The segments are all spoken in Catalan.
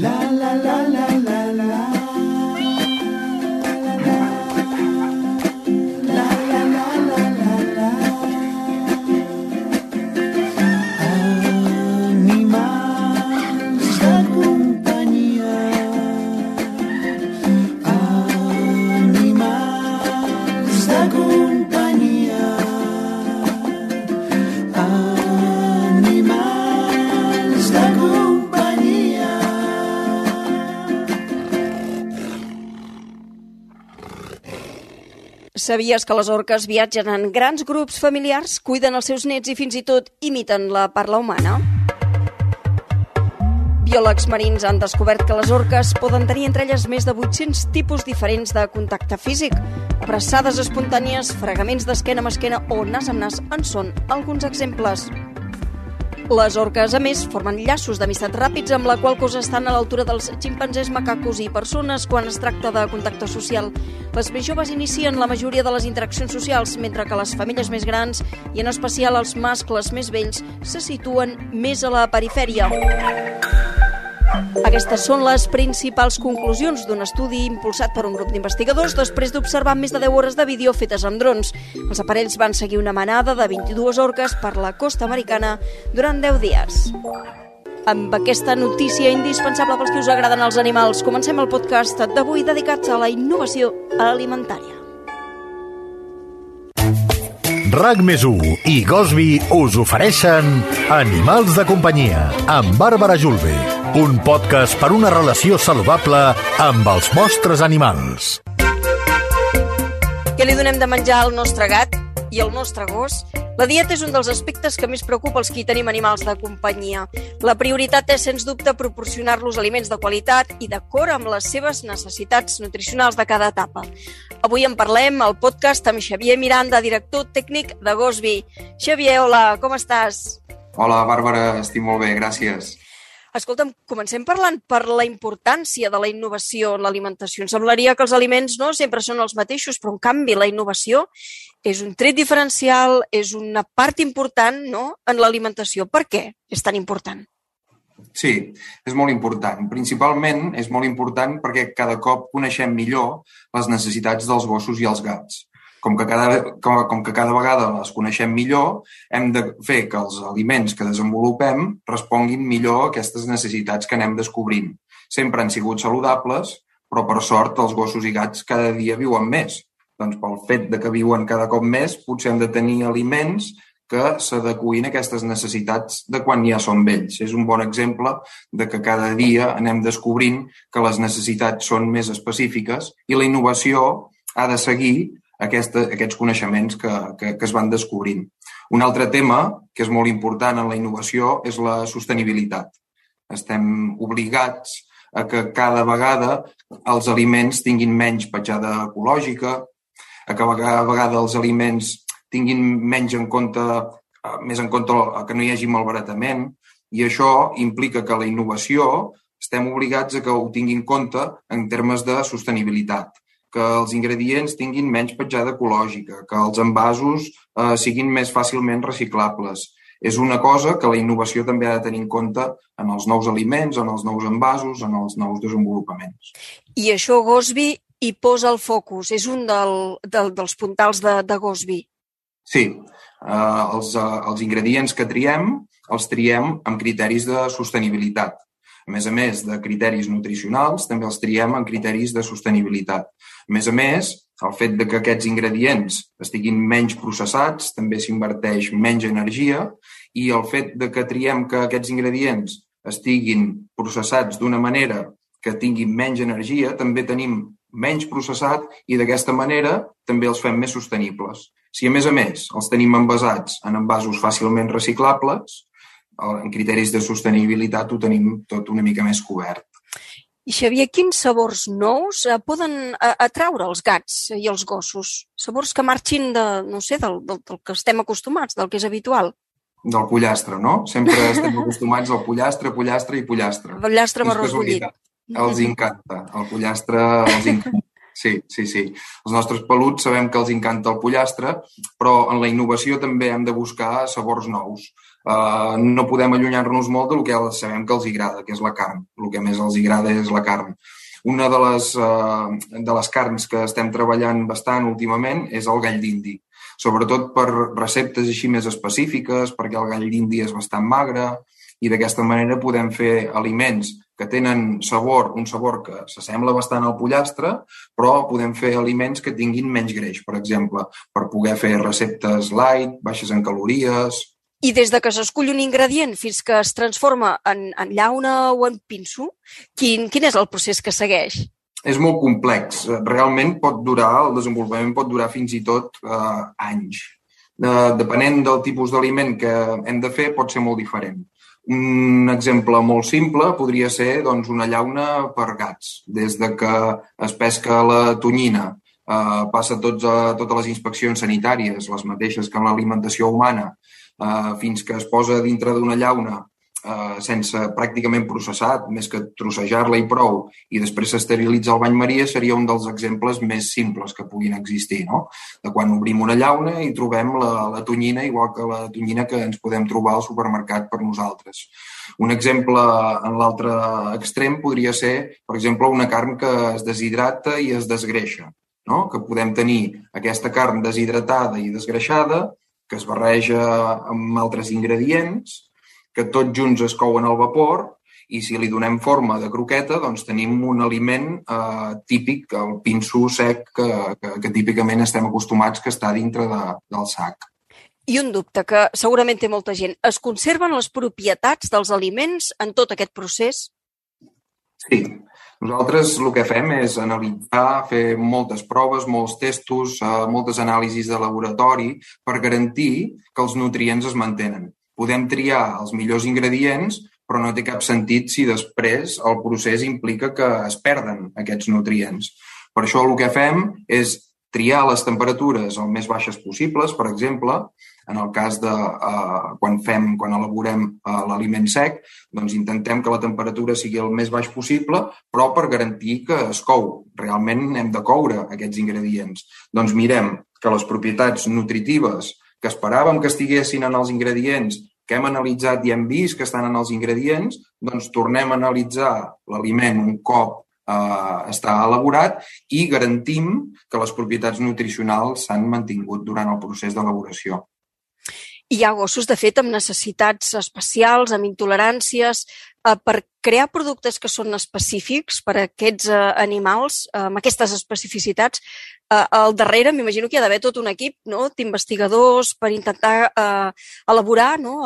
la la la la la la. Sabies que les orques viatgen en grans grups familiars, cuiden els seus nets i fins i tot imiten la parla humana? Biòlegs marins han descobert que les orques poden tenir entre elles més de 800 tipus diferents de contacte físic. Abraçades espontànies, fregaments d'esquena amb esquena o nas amb nas en són alguns exemples. Les orques, a més, formen llaços d'amistat ràpids amb la qual cosa estan a l'altura dels ximpanzés, macacos i persones quan es tracta de contacte social. Les més joves inicien la majoria de les interaccions socials, mentre que les femelles més grans, i en especial els mascles més vells, se situen més a la perifèria. Aquestes són les principals conclusions d'un estudi impulsat per un grup d'investigadors després d'observar més de 10 hores de vídeo fetes amb drons. Els aparells van seguir una manada de 22 orques per la costa americana durant 10 dies. Amb aquesta notícia indispensable pels que us agraden els animals, comencem el podcast d'avui dedicats a la innovació alimentària. RAC més i Gosby us ofereixen Animals de companyia amb Bàrbara Julve, un podcast per una relació saludable amb els vostres animals. Què li donem de menjar al nostre gat i al nostre gos? La dieta és un dels aspectes que més preocupa els qui tenim animals de companyia. La prioritat és, sens dubte, proporcionar-los aliments de qualitat i d'acord amb les seves necessitats nutricionals de cada etapa. Avui en parlem al podcast amb Xavier Miranda, director tècnic de Gosby. Xavier, hola, com estàs? Hola, Bàrbara, estic molt bé, gràcies. Escolta'm, comencem parlant per la importància de la innovació en l'alimentació. Em semblaria que els aliments no sempre són els mateixos, però en canvi la innovació és un tret diferencial, és una part important no, en l'alimentació. Per què és tan important? Sí, és molt important. Principalment és molt important perquè cada cop coneixem millor les necessitats dels gossos i els gats. Com que, cada, com, com que cada vegada les coneixem millor, hem de fer que els aliments que desenvolupem responguin millor a aquestes necessitats que anem descobrint. Sempre han sigut saludables, però per sort els gossos i gats cada dia viuen més. Doncs pel fet de que viuen cada cop més, potser hem de tenir aliments que s'adecuïn a aquestes necessitats de quan ja són vells. És un bon exemple de que cada dia anem descobrint que les necessitats són més específiques i la innovació ha de seguir aquesta, aquests coneixements que, que, que es van descobrint. Un altre tema que és molt important en la innovació és la sostenibilitat. Estem obligats a que cada vegada els aliments tinguin menys petjada ecològica, a que cada vegada els aliments tinguin menys en compte, eh, més en compte que no hi hagi malbaratament, i això implica que la innovació estem obligats a que ho tingui en compte en termes de sostenibilitat que els ingredients tinguin menys petjada ecològica, que els envasos eh, siguin més fàcilment reciclables. És una cosa que la innovació també ha de tenir en compte en els nous aliments, en els nous envasos, en els nous desenvolupaments. I això Gosby hi posa el focus, és un del, del, dels puntals de, de Gosby. Sí, eh, els, eh, els ingredients que triem els triem amb criteris de sostenibilitat. A més a més de criteris nutricionals, també els triem en criteris de sostenibilitat. A més a més, el fet de que aquests ingredients estiguin menys processats també s'inverteix menys energia i el fet de que triem que aquests ingredients estiguin processats d'una manera que tinguin menys energia, també tenim menys processat i d'aquesta manera també els fem més sostenibles. Si a més a més els tenim envasats en envasos fàcilment reciclables, en criteris de sostenibilitat ho tenim tot una mica més cobert. I Xavier, quins sabors nous eh, poden eh, atraure els gats i els gossos? Sabors que marxin de, no sé, del, del, del que estem acostumats, del que és habitual. Del pollastre, no? Sempre estem acostumats al pollastre, pollastre i pollastre. Pollastre amb arròs bullit. Els encanta, el pollastre els encanta. Sí, sí, sí. Els nostres peluts sabem que els encanta el pollastre, però en la innovació també hem de buscar sabors nous. Uh, no podem allunyar-nos molt del que sabem que els agrada, que és la carn. El que més els agrada és la carn. Una de les, uh, de les carns que estem treballant bastant últimament és el gall d'indi, sobretot per receptes així més específiques, perquè el gall d'indi és bastant magre i d'aquesta manera podem fer aliments que tenen sabor, un sabor que s'assembla bastant al pollastre, però podem fer aliments que tinguin menys greix, per exemple, per poder fer receptes light, baixes en calories... I des de que s'escull un ingredient fins que es transforma en, en llauna o en pinso, quin, quin és el procés que segueix? És molt complex. Realment pot durar, el desenvolupament pot durar fins i tot eh, anys. Eh, depenent del tipus d'aliment que hem de fer, pot ser molt diferent. Un exemple molt simple podria ser doncs, una llauna per gats. Des de que es pesca la tonyina, eh, passa tots a, totes les inspeccions sanitàries, les mateixes que en l'alimentació humana, eh, fins que es posa dintre d'una llauna eh, sense pràcticament processat, més que trossejar-la i prou, i després s'esterilitza el bany maria, seria un dels exemples més simples que puguin existir, no? De quan obrim una llauna i trobem la, la tonyina, igual que la tonyina que ens podem trobar al supermercat per nosaltres. Un exemple en l'altre extrem podria ser, per exemple, una carn que es deshidrata i es desgreixa, no? que podem tenir aquesta carn deshidratada i desgreixada, que es barreja amb altres ingredients, que tots junts es couen al vapor i si li donem forma de croqueta, doncs tenim un aliment eh, típic, el pinso sec, que, que, que típicament estem acostumats que està dintre de, del sac. I un dubte que segurament té molta gent. Es conserven les propietats dels aliments en tot aquest procés? Sí. Nosaltres el que fem és analitzar, fer moltes proves, molts testos, eh, moltes anàlisis de laboratori per garantir que els nutrients es mantenen podem triar els millors ingredients, però no té cap sentit si després el procés implica que es perden aquests nutrients. Per això el que fem és triar les temperatures el més baixes possibles, per exemple, en el cas de uh, quan fem, quan elaborem uh, l'aliment sec, doncs intentem que la temperatura sigui el més baix possible, però per garantir que es cou. Realment hem de coure aquests ingredients. Doncs mirem que les propietats nutritives que esperàvem que estiguessin en els ingredients que hem analitzat i hem vist que estan en els ingredients, doncs tornem a analitzar l'aliment un cop eh, està elaborat i garantim que les propietats nutricionals s'han mantingut durant el procés d'elaboració. Hi ha gossos, de fet, amb necessitats especials, amb intoleràncies, eh, per crear productes que són específics per a aquests eh, animals, eh, amb aquestes especificitats. Eh, al darrere m'imagino que hi ha d'haver tot un equip no? d'investigadors per intentar eh, elaborar no?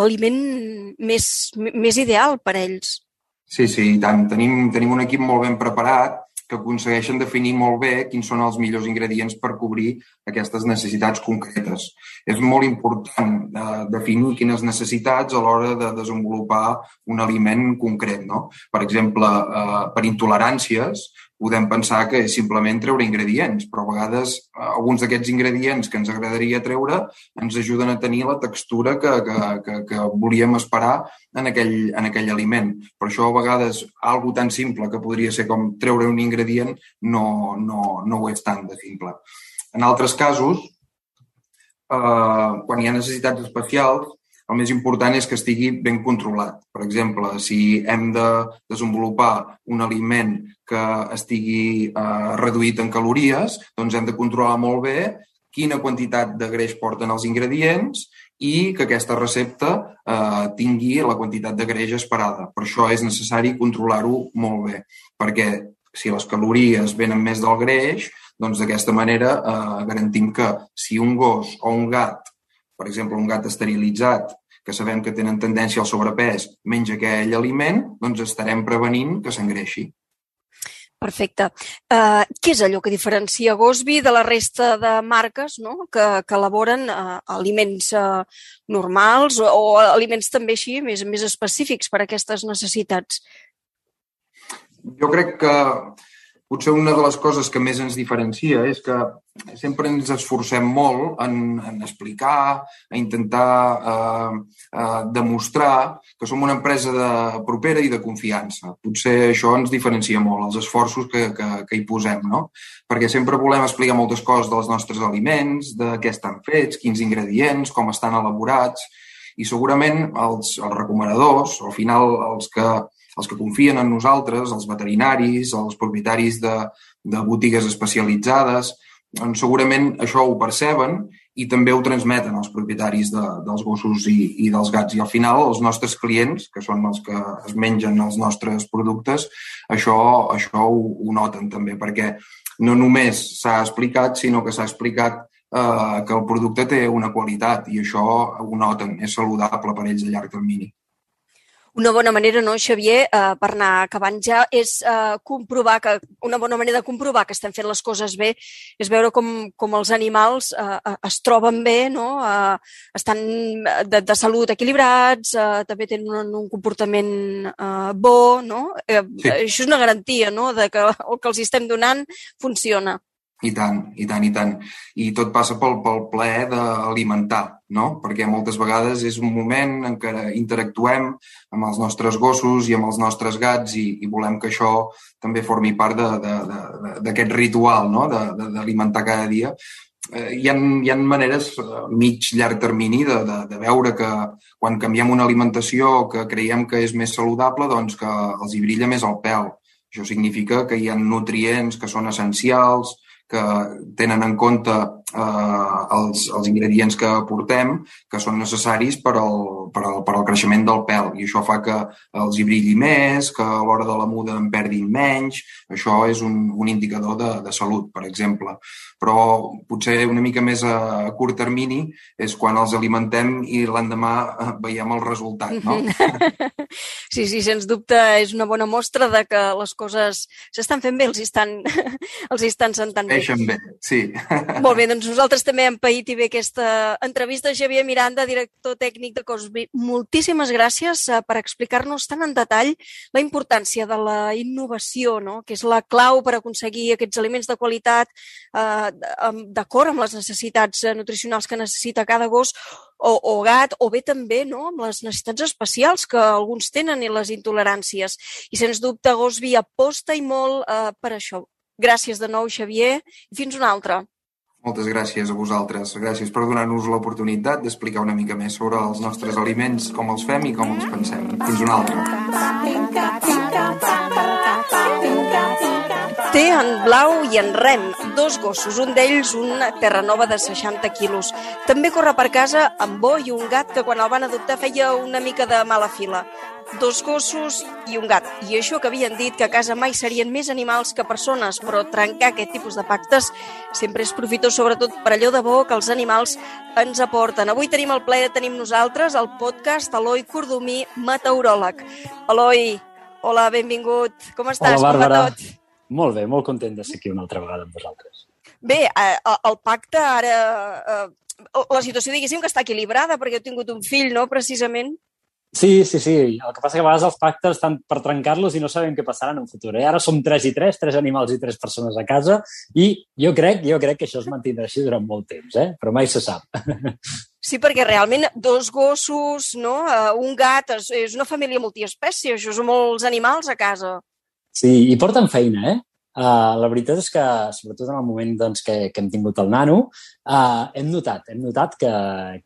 l'aliment més, més ideal per a ells. Sí, sí, tant. Tenim, tenim un equip molt ben preparat que aconsegueixen definir molt bé quins són els millors ingredients per cobrir aquestes necessitats concretes. És molt important eh, definir quines necessitats a l'hora de desenvolupar un aliment concret. No? Per exemple, eh, per intoleràncies, podem pensar que és simplement treure ingredients, però a vegades eh, alguns d'aquests ingredients que ens agradaria treure ens ajuden a tenir la textura que, que, que, que volíem esperar en aquell, en aquell aliment. Per això a vegades algo tan simple que podria ser com treure un ingredient no, no, no ho és tan de simple. En altres casos, eh, quan hi ha necessitats especials, el més important és que estigui ben controlat. Per exemple, si hem de desenvolupar un aliment que estigui eh, reduït en calories, doncs hem de controlar molt bé quina quantitat de greix porten els ingredients i que aquesta recepta eh, tingui la quantitat de greix esperada. Per això és necessari controlar-ho molt bé, perquè si les calories venen més del greix, doncs d'aquesta manera eh, garantim que si un gos o un gat per exemple, un gat esterilitzat que sabem que tenen tendència al sobrepès, menja aquell aliment, doncs estarem prevenint que s'engreixi. Perfecte. Uh, què és allò que diferencia Gosby de la resta de marques no? que, que elaboren uh, aliments uh, normals o, o aliments també així més, més específics per a aquestes necessitats? Jo crec que potser una de les coses que més ens diferencia és que sempre ens esforcem molt en, en explicar, a intentar eh, eh, demostrar que som una empresa de, propera i de confiança. Potser això ens diferencia molt, els esforços que, que, que hi posem, no? Perquè sempre volem explicar moltes coses dels nostres aliments, de què estan fets, quins ingredients, com estan elaborats, I segurament els, els recomanadors, al final els que, els que confien en nosaltres, els veterinaris, els propietaris de, de botigues especialitzades, doncs segurament això ho perceben i també ho transmeten als propietaris de, dels gossos i, i dels gats. I al final els nostres clients, que són els que es mengen els nostres productes, això, això ho, ho noten també, perquè no només s'ha explicat, sinó que s'ha explicat eh, que el producte té una qualitat i això ho noten, és saludable per ells a llarg termini. Una bona manera, no, Xavier, eh, per anar acabant ja, és eh, comprovar que, una bona manera de comprovar que estem fent les coses bé és veure com, com els animals eh, eh es troben bé, no? eh, estan de, de salut equilibrats, eh, també tenen un, un comportament eh, bo, no? Eh, sí. Això és una garantia, no?, de que el que els estem donant funciona. I tant, i tant, i tant. I tot passa pel, pel plaer d'alimentar, no? Perquè moltes vegades és un moment en què interactuem amb els nostres gossos i amb els nostres gats i, i volem que això també formi part d'aquest ritual, no? D'alimentar cada dia. Eh, hi, ha, hi ha maneres eh, mig llarg termini de, de, de veure que quan canviem una alimentació que creiem que és més saludable, doncs que els hi brilla més el pèl. Això significa que hi ha nutrients que són essencials, que tenen en compte eh, els, els ingredients que aportem que són necessaris per al, per, al, per al creixement del pèl i això fa que els hi brilli més, que a l'hora de la muda en perdin menys. Això és un, un indicador de, de salut, per exemple. Però potser una mica més a, a curt termini és quan els alimentem i l'endemà eh, veiem el resultat, no? Sí, sí, sens dubte és una bona mostra de que les coses s'estan fent bé, els estan, els estan sentant bé. Creixen bé, sí. Molt bé, doncs nosaltres també hem paït i bé aquesta entrevista. Javier Miranda, director tècnic de Cosby, moltíssimes gràcies eh, per explicar-nos tan en detall la importància de la innovació, no? que és la clau per aconseguir aquests aliments de qualitat eh, d'acord amb les necessitats eh, nutricionals que necessita cada gos o, o gat, o bé també no? amb les necessitats especials que alguns tenen i les intoleràncies. I sens dubte Gosby aposta i molt eh, per això. Gràcies de nou, Xavier, i fins una altra. Moltes gràcies a vosaltres. Gràcies per donar-nos l'oportunitat d'explicar una mica més sobre els nostres aliments, com els fem i com els pensem. Fins una altra. Té en Blau i en Rem, dos gossos, un d'ells una terranova de 60 quilos. També corre per casa amb Bo i un gat que quan el van adoptar feia una mica de mala fila dos gossos i un gat. I això que havien dit que a casa mai serien més animals que persones, però trencar aquest tipus de pactes sempre és profitós, sobretot per allò de bo que els animals ens aporten. Avui tenim el plaer de tenir nosaltres el podcast Eloi Cordomí, meteoròleg. Eloi, hola, benvingut. Com estàs? Hola, Bàrbara. Com va tot? Molt bé, molt content de ser aquí una altra vegada amb vosaltres. Bé, eh, el pacte ara... Eh, la situació, diguéssim, que està equilibrada, perquè heu tingut un fill, no?, precisament. Sí, sí, sí. El que passa que a vegades els pactes estan per trencar-los i no sabem què passarà en un futur. Eh? Ara som 3 i 3, 3 animals i 3 persones a casa i jo crec, jo crec que això es mantindrà així durant molt temps, eh? però mai se sap. Sí, perquè realment dos gossos, no? Uh, un gat, és, és una família multiespècie, això són molts animals a casa. Sí, i porten feina, eh? Uh, la veritat és que, sobretot en el moment doncs, que, que hem tingut el nano, uh, hem notat, hem notat que,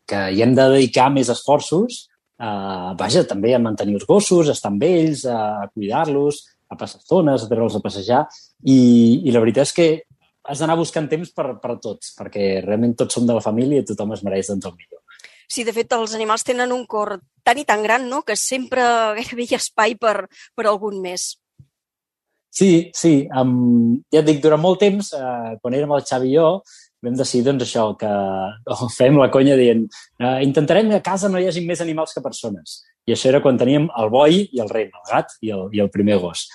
que hi hem de dedicar més esforços Uh, vaja, també a mantenir els gossos, a estar amb ells, a cuidar-los, a passar estones, a treure'ls a passejar. I, I la veritat és que has d'anar buscant temps per, per tots, perquè realment tots som de la família i tothom es mereix doncs, el millor. Sí, de fet, els animals tenen un cor tan i tan gran no? que sempre gairebé hi ha espai per, per algun més. Sí, sí. Um, ja et dic, durant molt temps, uh, quan érem el Xavi i jo, vam decidir doncs, això, que fem la conya dient eh, intentarem que a casa no hi hagi més animals que persones. I això era quan teníem el boi i el rei, el gat i el, i el primer gos.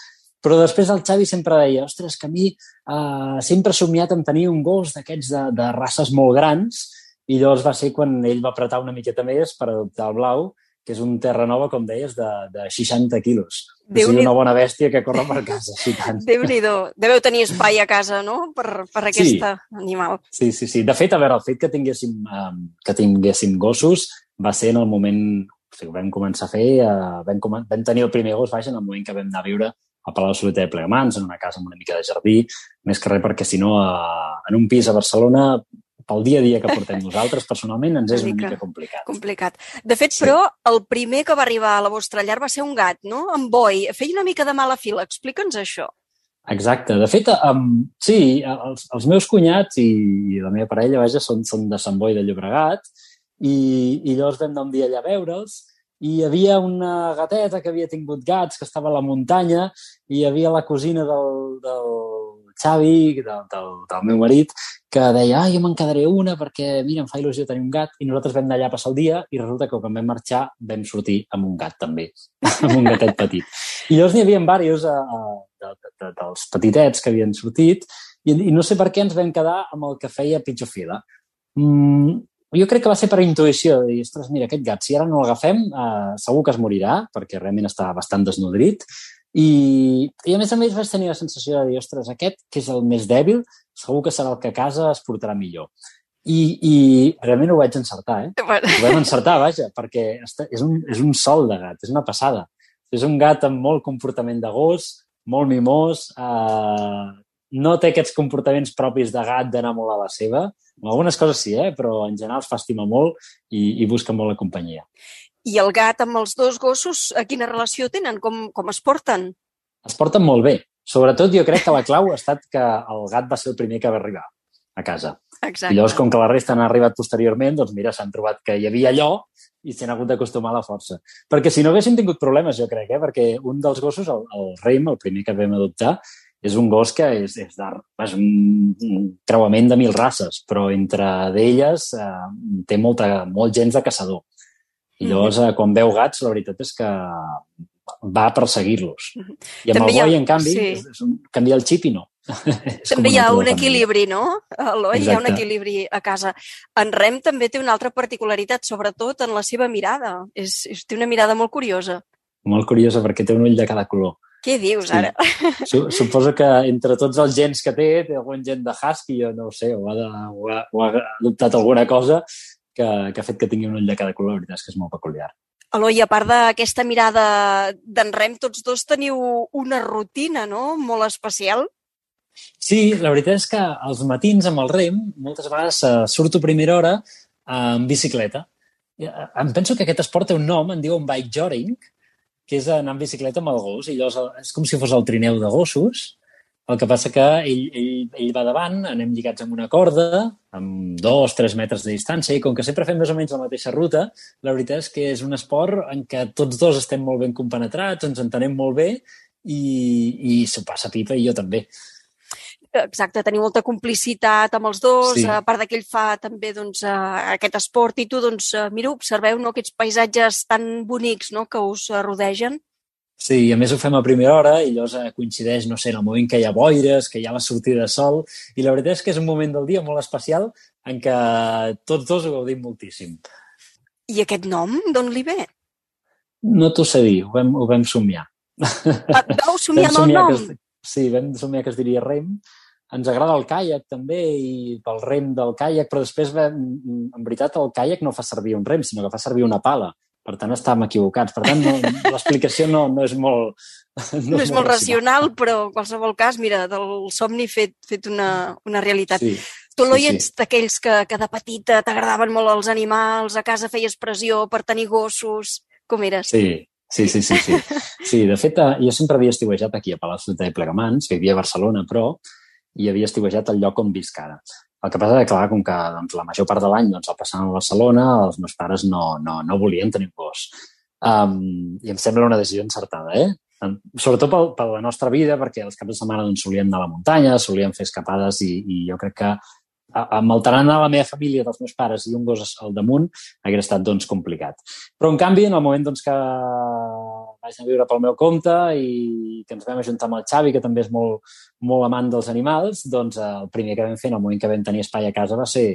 Però després el Xavi sempre deia, ostres, que a mi eh, sempre he somiat en tenir un gos d'aquests de, de races molt grans i llavors va ser quan ell va apretar una miqueta més per adoptar el blau que és un Terranova, com deies, de, de 60 quilos. Déu o sigui, una bona bèstia que corre per casa, així tant. Déu-n'hi-do. Deveu tenir espai a casa, no?, per, per aquesta sí. animal. Sí, sí, sí. De fet, a veure, el fet que tinguéssim, um, que tinguéssim gossos va ser en el moment o sigui, vam començar a fer, uh, vam, com vam tenir el primer gos, vaja, en el moment que vam anar a viure a Palau Soliter de Plegamans, en una casa amb una mica de jardí, més que res perquè, si no, uh, en un pis a Barcelona pel dia a dia que portem nosaltres, personalment, ens és Una mica complicat. Complicat. De fet, Sí. però, el primer que va arribar a la vostra llar va ser un gat, no? En Boi. Feia una mica de mala fila. Explica'ns això. Exacte. De fet, um, sí, els, els meus cunyats i, i la meva parella, vaja, són, són de Sant Boi de Llobregat i, i llavors vam anar un dia allà a veure'ls i hi havia una gateta que havia tingut gats, que estava a la muntanya, i hi havia la cosina del, del Xavi, del, del, del meu marit, que deia, ah, jo me'n quedaré una perquè, mira, em fa il·lusió tenir un gat, i nosaltres vam anar allà a passar el dia, i resulta que quan vam marxar vam sortir amb un gat també, amb un gatet petit. I llavors n'hi havia diversos a, de, de, de, dels petitets que havien sortit, i, i no sé per què ens vam quedar amb el que feia pitjor fila. Mm, jo crec que va ser per intuïció, de dir, ostres, mira, aquest gat, si ara no l'agafem, eh, segur que es morirà, perquè realment està bastant desnodrit, i, i a més a més vaig tenir la sensació de dir, ostres, aquest, que és el més dèbil, segur que serà el que a casa es portarà millor. I, i realment ho vaig encertar, eh? Bueno, Ho vam encertar, vaja, perquè és, un, és un sol de gat, és una passada. És un gat amb molt comportament de gos, molt mimós, eh, no té aquests comportaments propis de gat d'anar molt a la seva. Algunes coses sí, eh? però en general es fa estimar molt i, i busca molt la companyia. I el gat amb els dos gossos, a quina relació tenen? Com, com es porten? Es porten molt bé. Sobretot jo crec que la clau ha estat que el gat va ser el primer que va arribar a casa. Exacte. I llavors, com que la resta han arribat posteriorment, doncs mira, s'han trobat que hi havia allò i s'han hagut d'acostumar a la força. Perquè si no haguessin tingut problemes, jo crec, eh? perquè un dels gossos, el, el Reim, el primer que vam adoptar, és un gos que és, és, de, és un creuament de mil races, però entre d'elles eh, té molta, molt gens de caçador. I llavors, eh, quan veu gats, la veritat és que va a perseguir-los. I amb També el hi ha- boi, en canvi, sí. és, un, canvia el xip i no. També hi ha un equilibri, no? Eloi, hi ha un equilibri a casa. En Rem també té una altra particularitat, sobretot en la seva mirada. És, és, té una mirada molt curiosa. Molt curiosa perquè té un ull de cada color. Què dius, Sí. ara? Su- Suposo que entre tots els gens que té, té algun gen de husky, jo no ho sé, o ha, de, o ha, o ha adoptat alguna cosa que, que ha fet que tingui un ull de cada color. La veritat és que és molt peculiar. Eloi, a part d'aquesta mirada d'en Rem, tots dos teniu una rutina, no?, molt especial. Sí, la veritat és que als matins amb el rem moltes vegades eh, surto a primera hora eh, en bicicleta. I, eh, Em penso que aquest esport té un nom, en diuen bike jogging, que és anar en bicicleta amb el gos. I llavors és com si fos el trineu de gossos. El que passa que ell, ell, ell va davant, anem lligats amb una corda, amb dos, tres metres de distància, i com que sempre fem més o menys la mateixa ruta, la veritat és que és un esport en què tots dos estem molt ben compenetrats, ens entenem molt bé i, i s'ho passa pipa i jo també. Exacte, teniu molta complicitat amb els dos, Sí. a part de que ell fa també doncs, eh, aquest esport i tu, doncs, eh, mira, observeu no, aquests paisatges tan bonics no, que us rodegen. Sí, i a més ho fem a primera hora i llavors eh, coincideix, no sé, en el moment que hi ha boires, que hi ha la sortida de sol, i la veritat és que és un moment del dia molt especial en què tots dos ho gaudim moltíssim. I aquest nom, d'on li ve? No t'ho sé dir, ho vam, ho vam somiar. Ah, Vau somiar amb el nom? es, sí, vam somiar que es diria rem. Ens agrada el caiac també i pel rem del caiac, però després, vam, en veritat, el caiac no fa servir un rem, sinó que fa servir una pala. Per tant, estàvem equivocats. Per tant, no, l'explicació no, no és molt... No és molt racional, però en qualsevol cas, mira, del somni fet, fet una, una realitat. Sí, Tu, Eloi, sí, sí. ets d'aquells que, que de petita t'agradaven molt els animals, a casa feies pressió per tenir gossos... Com eres? Sí, sí, sí, sí. Sí, sí de fet, eh, jo sempre havia estiuejat aquí a Palafrugell de Plegamans, que vivia a Barcelona, però i havia estiuejat al lloc on visc ara. El que passa és que, clar, com que doncs, la major part de l'any doncs, el passaven a Barcelona, els meus pares no, no, no volien tenir un gos. Um, I em sembla una decisió encertada, eh? Sobretot per, per la nostra vida, perquè els caps de setmana doncs, solíem anar a la muntanya, solíem fer escapades i, i jo crec que amb el tarannà de la meva família, dels meus pares i un gos al damunt, hauria estat doncs, complicat. Però, en canvi, en el moment doncs, que vaig a viure pel meu compte i que ens vam ajuntar amb el Xavi, que també és molt, molt amant dels animals, doncs eh, el primer que vam fer en el moment que vam tenir espai a casa va ser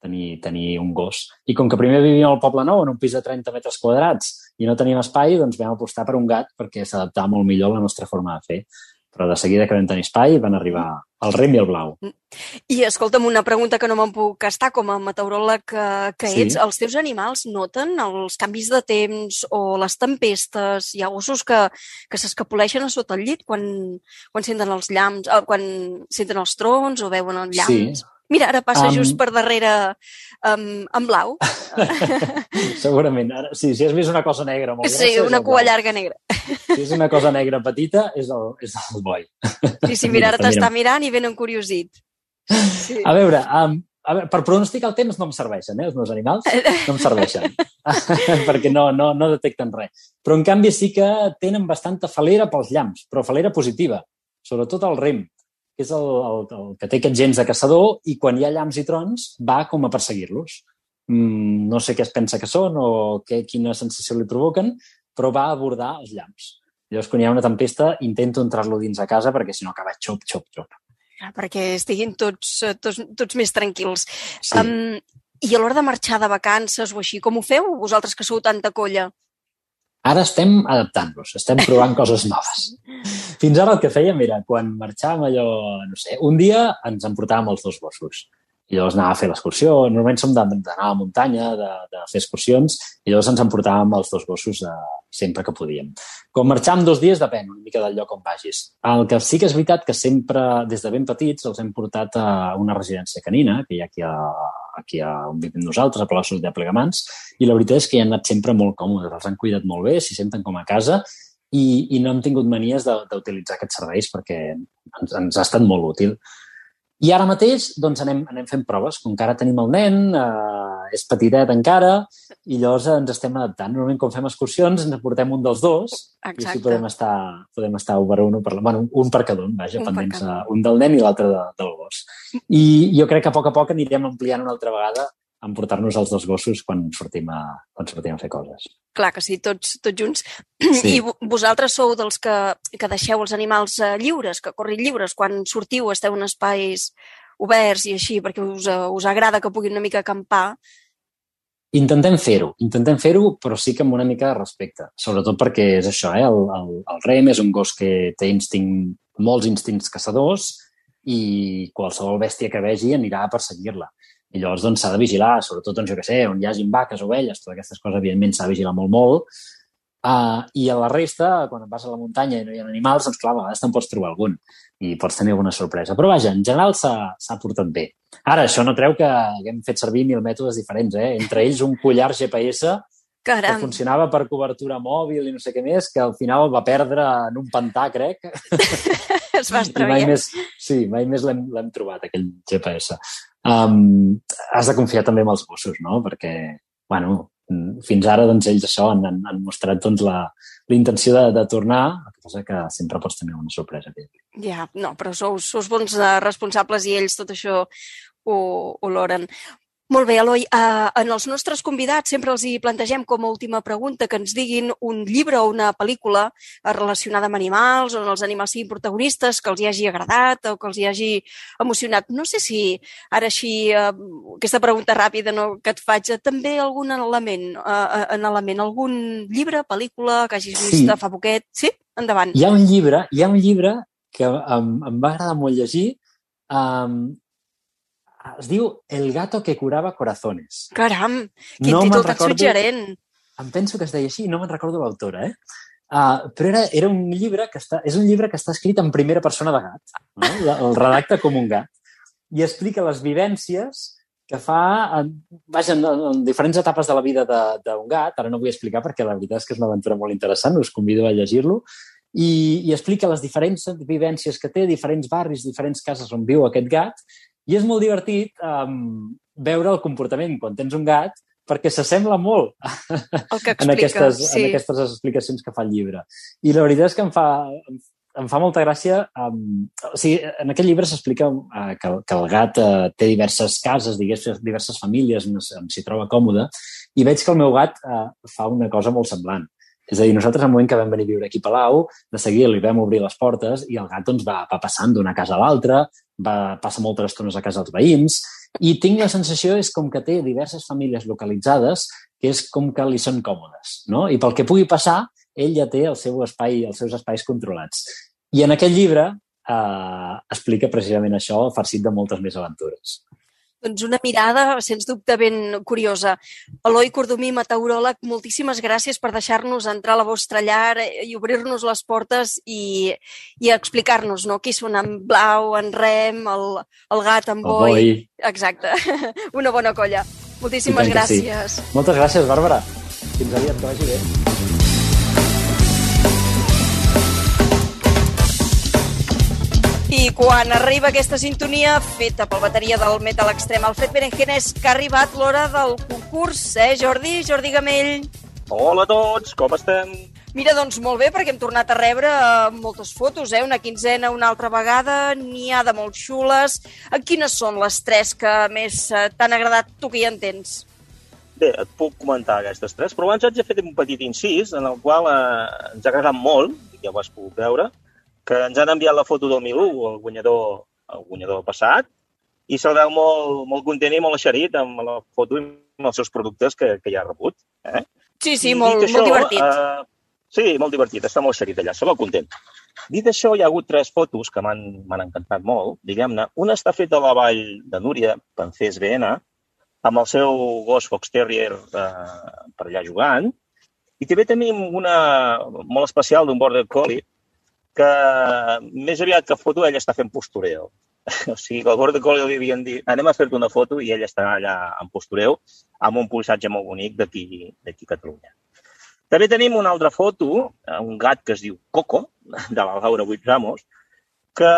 tenir, tenir un gos. I com que primer vivíem al Poble Nou, en un pis de 30 metres quadrats, i no teníem espai, doncs vam apostar per un gat perquè s'adaptava molt millor a la nostra forma de fer. Però de seguida que vam tenir espai van arribar el rem i el blau. I escolta'm, una pregunta que no me'n puc estar, com a meteoròleg que, que Sí. ets, els teus animals noten els canvis de temps o les tempestes? Hi ha gossos que, que s'escapoleixen a sota el llit quan, quan senten els llamps, eh, quan senten els trons o veuen els Sí, llamps? Mira, ara passa Am- just per darrere um, en blau. Segurament. Ara, sí, si has vist una cosa negra molt grossa... Sí, és una cua llarga negra. Si és una cosa negra petita, és el, és el boi. Sí, sí, mira, ara t'està mira. mirant i ben encuriosit. Sí. A veure, um, a veure, per pronosticar el temps no em serveixen, eh, els meus animals. No em serveixen. perquè no, no, no detecten res. Però, en canvi, sí que tenen bastanta falera pels llamps, però falera positiva. Sobretot el rem, que és el, el, el que té aquests gens de caçador i quan hi ha llamps i trons va com a perseguir-los. Mm, no sé què es pensa que són o què, quina sensació li provoquen, però va abordar els llamps. Llavors, quan hi ha una tempesta, intento entrar-lo dins a casa perquè si no acaba xop, xop, xop. Ah, Perquè estiguin tots, eh, tots, tots més tranquils. Sí. Um, I a l'hora de marxar de vacances o així, com ho feu vosaltres que sou tanta colla? Ara estem adaptant-nos, estem provant coses noves. Fins ara el que fèiem era, quan marxàvem allò, no sé, un dia ens emportàvem els dos gossos. I llavors anava a fer l'excursió. Normalment som d'anar a la muntanya, de, de fer excursions, i llavors ens emportàvem els dos gossos de, sempre que podíem. Com marxàvem dos dies depèn una mica del lloc on vagis. El que sí que és veritat que sempre, des de ben petits, els hem portat a una residència canina, que hi ha aquí, a, aquí a on vivim nosaltres, a Palau de Plegamans, i la veritat és que hi han anat sempre molt còmodes, els han cuidat molt bé, s'hi senten com a casa, i, i no hem tingut manies d'utilitzar aquests serveis perquè ens, ens ha estat molt útil. I ara mateix doncs, anem, anem fent proves. Com que ara tenim el nen, eh, és petitet encara, i llavors ens estem adaptant. Normalment, quan fem excursions, ens portem un dels dos i així Exacte. podem estar, podem estar un per un, per, bueno, un per cada un, vaja, Un per pendents, cada a, un del nen i l'altre de, del gos. I jo crec que a poc a poc anirem ampliant una altra vegada en portar-nos els dos gossos quan sortim a, quan sortim a fer coses. Clar que sí, tots, tots junts. Sí. I vo- vosaltres sou dels que, que deixeu els animals eh, lliures, que corrin lliures, quan sortiu esteu en espais oberts i així, perquè us, eh, us agrada que puguin una mica acampar. Intentem fer-ho, intentem fer-ho, però sí que amb una mica de respecte. Sobretot perquè és això, eh? el, el, el rem és un gos que té instint, molts instints caçadors i qualsevol bèstia que vegi anirà a perseguir-la. I llavors doncs, s'ha de vigilar, sobretot, doncs, jo què sé, on hi hagi vaques, ovelles, totes aquestes coses, evidentment, s'ha de vigilar molt, molt. Uh, I a la resta, quan vas a la muntanya i no hi ha animals, doncs clar, a vegades te'n pots trobar algun i pots tenir alguna sorpresa. Però vaja, en general s'ha portat bé. Ara, això no treu que haguem fet servir mil mètodes diferents, eh? Entre ells un collar GPS que Caram, funcionava per cobertura mòbil i no sé què més, que al final va perdre en un pantà, crec, es va i mai més, sí, mai més l'hem trobat, aquell GPS. Um, has de confiar també en els gossos, no? Perquè, bueno, fins ara, doncs, ells això han, han, han mostrat doncs, la, la intenció de, de tornar, el que passa que sempre pots tenir una sorpresa. Ja, no, però sou, sou bons eh, responsables i ells tot això ho, ho loren. Molt bé, Eloi. Uh, en els nostres convidats sempre els hi plantegem com a última pregunta que ens diguin un llibre o una pel·lícula eh, relacionada amb animals, on els animals siguin protagonistes, que els hi hagi agradat o que els hi hagi emocionat. No sé si ara així, uh, aquesta pregunta ràpida no, que et faig, també algun element, uh, en element, algun llibre, pel·lícula que hagis vist Sí. fa poquet? Sí? Endavant. Hi ha un llibre, hi ha un llibre que em, em va agradar molt llegir, um, es diu El gato que curava corazones. Caram, quin No títol tan recordo- suggerent. em penso que es deia així, no me'n recordo l'autora, eh? Uh, però era, era un llibre que està, és un llibre que està escrit en primera persona de gat. No? El redacta com un gat. I explica les vivències que fa en, vaja, en, en diferents etapes de la vida de- d'un gat. Ara no vull explicar perquè la veritat és que és una aventura molt interessant, us convido a llegir-lo. I, I explica les diferents vivències que té, diferents barris, diferents cases on viu aquest gat. I és molt divertit um, veure el comportament quan tens un gat perquè s'assembla molt El que en explica. aquestes, sí. en aquestes explicacions que fa el llibre. I la veritat és que em fa, em, fa molta gràcia... Um, o sigui, en aquest llibre s'explica uh, que, el- que el gat uh, té diverses cases, diverses, diverses famílies on s'hi troba còmode, i veig que el meu gat uh, fa una cosa molt semblant. És a dir, nosaltres, al moment que vam venir a viure aquí a Palau, de seguida li vam obrir les portes i el gat doncs, va, va passant d'una casa a l'altra, va passar moltes estones a casa dels veïns, i tinc la sensació és com que té diverses famílies localitzades que és com que li són còmodes, no? I pel que pugui passar, ell ja té el seu espai, els seus espais controlats. I en aquest llibre eh, explica precisament això, farcit de moltes més aventures. Doncs una mirada, sens dubte, ben curiosa. Eloi Cordomí, meteoròleg, moltíssimes gràcies per deixar-nos entrar a la vostra llar i obrir-nos les portes i, i explicar-nos no? qui són en Blau, en Rem, el, el gat, en El Boi. Boi. Exacte. Una bona colla. Moltíssimes que sí. gràcies. Moltes gràcies, Bàrbara. Fins aviat, que vagi bé. I quan arriba aquesta sintonia feta pel bateria del metal extrem Alfred Berenjenes, que ha arribat l'hora del concurs, eh, Jordi? Jordi Gamell. Hola a tots, com estem? Mira, doncs molt bé, perquè hem tornat a rebre eh, moltes fotos, eh? una quinzena una altra vegada, n'hi ha de molt xules. Quines són les tres que més eh, t'han agradat tu que hi entens? Bé, et puc comentar aquestes tres, però abans haig de fer un petit incís en el qual eh, ens ha agradat molt, ja ho has pogut veure, que ens han enviat la foto del Milú, el guanyador, el guanyador passat, i se'l veu molt, molt content i molt eixerit amb la foto i amb els seus productes que, que ja ha rebut. Eh? Sí, sí, I molt, dit molt divertit. Eh, sí, molt divertit, està molt eixerit allà, se va content. Dit això, hi ha hagut tres fotos que m'han encantat molt, diguem-ne. Una està feta a la vall de Núria, Pancés BN, amb el seu gos Fox Terrier eh, per allà jugant. I també tenim una molt especial d'un Border Collie, que més aviat que foto ell està fent postureo. O sigui, que al Border Collie li havien dit anem a fer-te una foto i ell està allà en postureo amb un polissatge molt bonic d'aquí Catalunya. També tenim una altra foto, un gat que es diu Coco, de la Laura Buit Ramos, que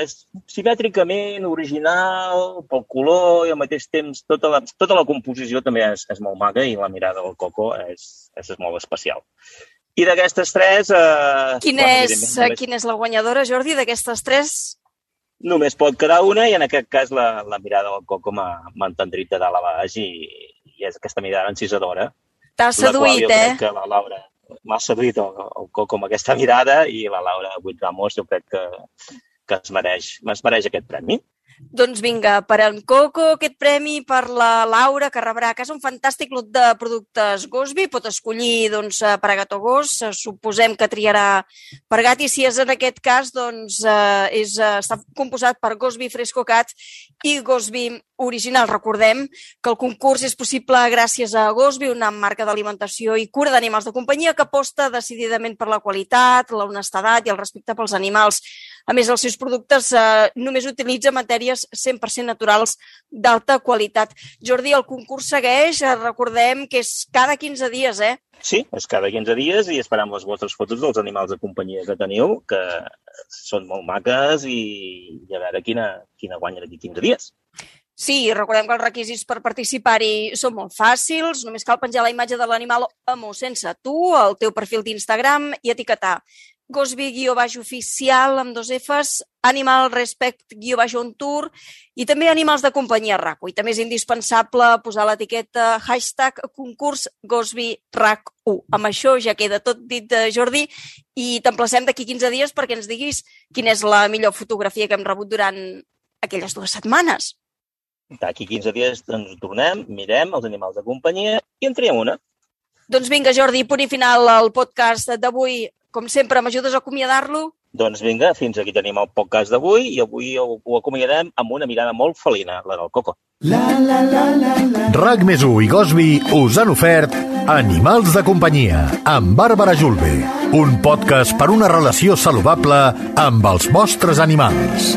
és simètricament original, pel color i al mateix temps tota la, tota la composició també és, és molt maca i la mirada del Coco és, és molt especial. I d'aquestes tres... Eh, Quina, bueno, és, només, quina és la guanyadora, Jordi, d'aquestes tres? només pot quedar una i en aquest cas la, la mirada del Coco m'ha entendrit de dalt a baix i, i és aquesta mirada encisadora. T'ha seduït, eh? que la Laura m'ha seduït el, el Coco amb aquesta mirada i la Laura Buit Ramos jo crec que, que es mereix, es mereix aquest premi. Doncs vinga, per en Coco, aquest premi per la Laura, que rebrà a casa un fantàstic lot de productes Gosby. Pot escollir doncs, eh, per a gat o gos. Eh, Suposem que triarà per gat i si és en aquest cas, doncs, eh, és, està composat per Gosby Fresco Cat i Gosby original. Recordem que el concurs és possible gràcies a Gosby, una marca d'alimentació i cura d'animals de companyia que aposta decididament per la qualitat, la honestedat i el respecte pels animals. A més, els seus productes eh, només utilitzen matèries 100% naturals d'alta qualitat. Jordi, el concurs segueix, eh, recordem que és cada 15 dies, eh? Sí, és cada 15 dies i esperam les vostres fotos dels animals de companyia que teniu, que són molt maques i, i a veure quina, quina guanya d'aquí 15 dies. Sí, recordem que els requisits per participar-hi són molt fàcils. Només cal penjar la imatge de l'animal amb o sense tu, al teu perfil d'Instagram i etiquetar Gosby guió baix oficial amb dos Fs, Animal Respect guió baix on tour i també Animals de companyia RACO. I també és indispensable posar l'etiqueta hashtag concurs Gosby RAC1. Amb això ja queda tot dit, eh, Jordi, i t'emplacem d'aquí 15 dies perquè ens diguis quina és la millor fotografia que hem rebut durant aquelles dues setmanes. D'aquí 15 dies ens tornem, mirem els animals de companyia i en triem una. Doncs vinga, Jordi, punt i final al podcast d'avui. Com sempre, m'ajudes a acomiadar-lo? Doncs vinga, fins aquí tenim el podcast d'avui i avui ho, ho acomiadarem amb una mirada molt felina, la del Coco. RAC més i Gosby us han ofert Animals de companyia amb Bàrbara Julve, un podcast per una relació saludable amb els vostres animals.